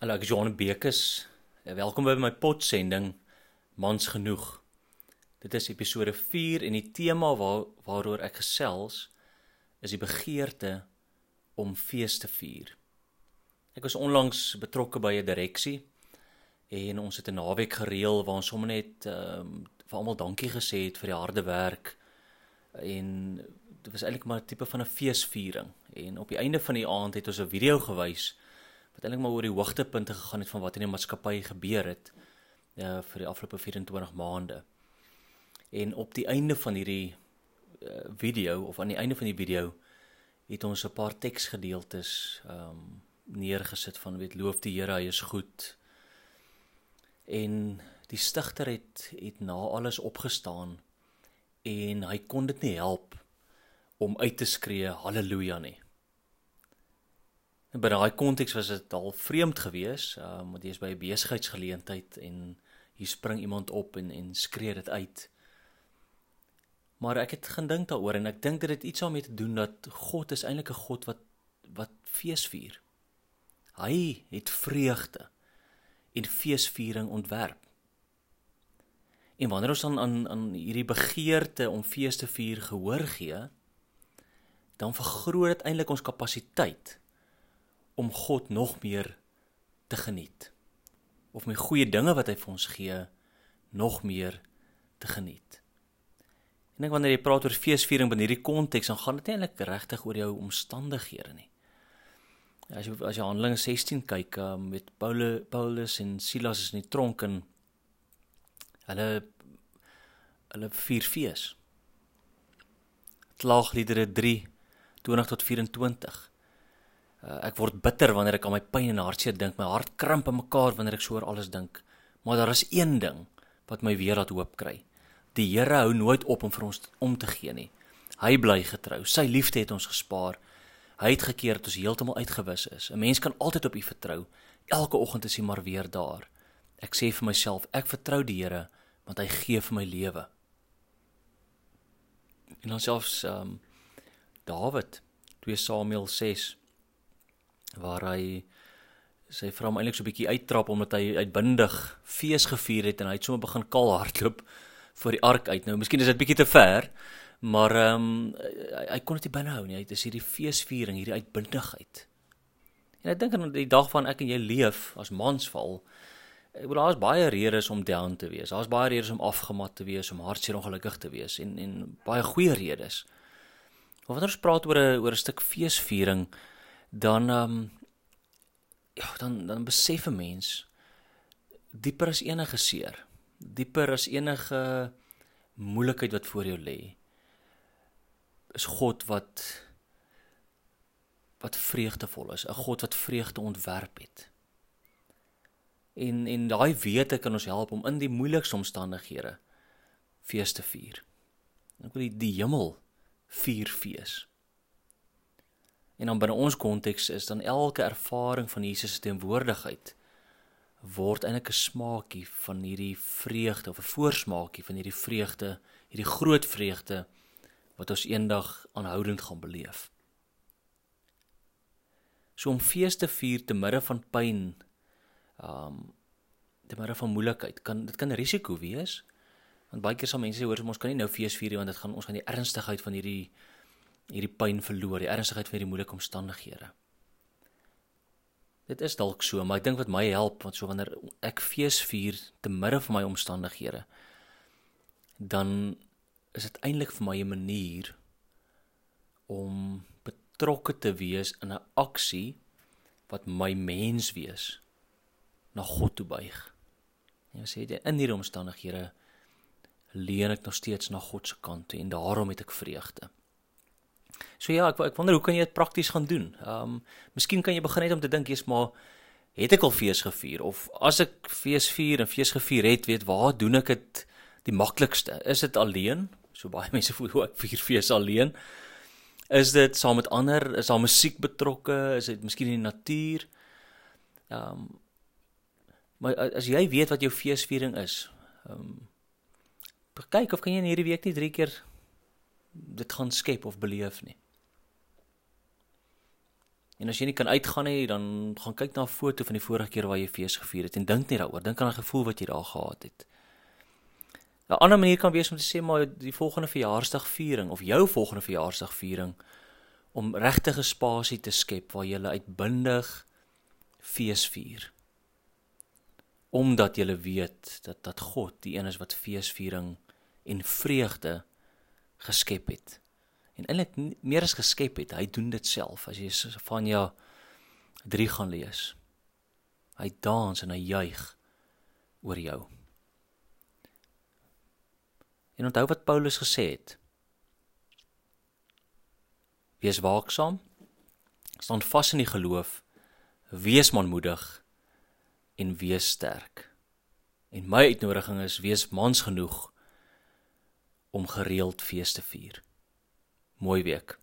Hallo, ek is Johan Bekes. Welkom by my potsending Mans genoeg. Dit is episode 4 en die tema waar waaroor ek gesels is die begeerte om fees te vier. Ek was onlangs betrokke by 'n direksie en ons het 'n naweek gereël waar ons sommer net ehm um, vir almal dankie gesê het vir die harde werk en dit was eintlik maar 'n tipe van 'n feesviering en op die einde van die aand het ons 'n video gewys wat eintlik maar oor die hoogtepunte gegaan het van wat in die maatskappy gebeur het ja vir die afgelope 24 maande. En op die einde van hierdie uh, video of aan die einde van die video het ons 'n paar teksgedeeltes um, neergesit van weet loof die Here hy is goed. En die stigter het het na alles opgestaan en hy kon dit nie help om uit te skree haleluja nie. By daai konteks was dit al vreemd geweest, um, want jy is by 'n besigheidsgeleentheid en hier spring iemand op en en skree dit uit. Maar ek het gedink daaroor en ek dink dit het iets daarmee te doen dat God is eintlik 'n God wat wat feesvier. Hy het vreugde en feesviering ontwerp. En wanneer ons dan aan aan hierdie begeerte om fees te vier gehoor gee, dan vergroot dit eintlik ons kapasiteit om God nog meer te geniet of my goeie dinge wat hy vir ons gee nog meer te geniet. En ek wanneer jy praat oor feesviering binne hierdie konteks, dan gaan dit nie eintlik regtig oor jou omstandighede nie. As jy as jy Handelinge 16 kyk um, met Paulus Paulus en Silas is in die tronk en hulle hulle vier fees. Klaagliedere 3 20 tot 24. Uh, ek word bitter wanneer ek aan my pyn en hartseer dink. My hart krimp in mekaar wanneer ek so oor alles dink. Maar daar is een ding wat my weer laat hoop kry. Die Here hou nooit op om vir ons om te gee nie. Hy bly getrou. Sy liefde het ons gespaar. Hy het gekeer dat ons heeltemal uitgewis is. 'n Mens kan altyd op U vertrou. Elke oggend is hy maar weer daar. Ek sê vir myself, ek vertrou die Here want hy gee vir my lewe. En dan selfs ehm um, Dawid 2 Samuel 6 waar hy sy vrou hom eintlik so 'n bietjie uittrap omdat hy uitbundig fees gevier het en hy het sommer begin kaal hardloop voor die ark uit. Nou, miskien is dit bietjie te ver, maar ehm um, hy, hy kon dit nie binne hou nie. Hy het hierdie feesviering, hierdie uitbundigheid. En ek dink aan die dag van ek en jy leef as mansval. Ek bedoel daar's baie redes om down te wees. Daar's baie redes om afgemat te wees, om hartseer ongelukkig te wees en en baie goeie redes. Maar wanneer ons praat oor 'n oor 'n stuk feesviering, dan ehm um, ja, dan dan besef 'n mens dieper as enige seer, dieper as enige moeilikheid wat voor jou lê. Is God wat wat vreugdevol is, 'n God wat vreugde ontwerp het. En en daai wete kan ons help om in die moeilikste omstandighede fees te vier. Ek wil die, die hemel vier fees. En dan binne ons konteks is dan elke ervaring van Jesus se teenwoordigheid word eintlik 'n smaakie van hierdie vreugde of 'n voorsmaakie van hierdie vreugde, hierdie groot vreugde wat ons eendag aanhoudend gaan beleef. So om fees te vier te midde van pyn, um te midde van moeilikheid, kan dit kan 'n risiko wees. Want baie keer sal mense sê hoor, ons kan nie nou fees vier nie want dit gaan ons gaan die ernstigheid van hierdie hierdie pyn verloor, die ernstigheid van hierdie moeilike omstandighede. Dit is dalk so, maar ek dink wat my help, want so wanneer ek fees vier te midde van my omstandighede, dan is dit eintlik vir my 'n manier om betrokke te wees in 'n aksie wat my mens wees na God toe buig. Jy sê dit in hierdie omstandighede leer ek nog steeds na God se kant toe en daarom het ek vreugde. So ja, ek ek wonder hoe kan jy dit prakties gaan doen? Ehm um, miskien kan jy begin net om te dink jy's maar het ek al fees gevier of as ek fees vier en fees gevier het, weet waar doen ek dit die maklikste? Is dit alleen? So baie mense voel ek vier fees alleen. Is dit saam met ander? Is daar musiek betrokke? Is dit miskien in die natuur? Ehm um, maar as jy weet wat jou feesviering is, ehm um, kyk of kan jy in hierdie week net drie keer dit gaan skep of beleef nie. En as jy nie kan uitgaan nie, dan gaan kyk na 'n foto van die vorige keer waar jy fees gevier het en dink net daaroor. Dink aan die gevoel wat jy daar gehad het. 'n Ander manier kan wees om te sê maar die volgende verjaarsdagviering of jou volgende verjaarsdagviering om regtig 'n spasie te skep waar jy uitbundig fees vier. Omdat jy weet dat dat God die een is wat feesviering en vreugde geskep het en eintlik meer as geskep het. Hy doen dit self. As jy Sefanja 3 gaan lees. Hy dans en hy juig oor jou. En onthou wat Paulus gesê het. Wees waaksaam. Staan vas in die geloof. Wees manmoedig en wees sterk. En my uitnodiging is wees mans genoeg om gereeld fees te vier. Mooi week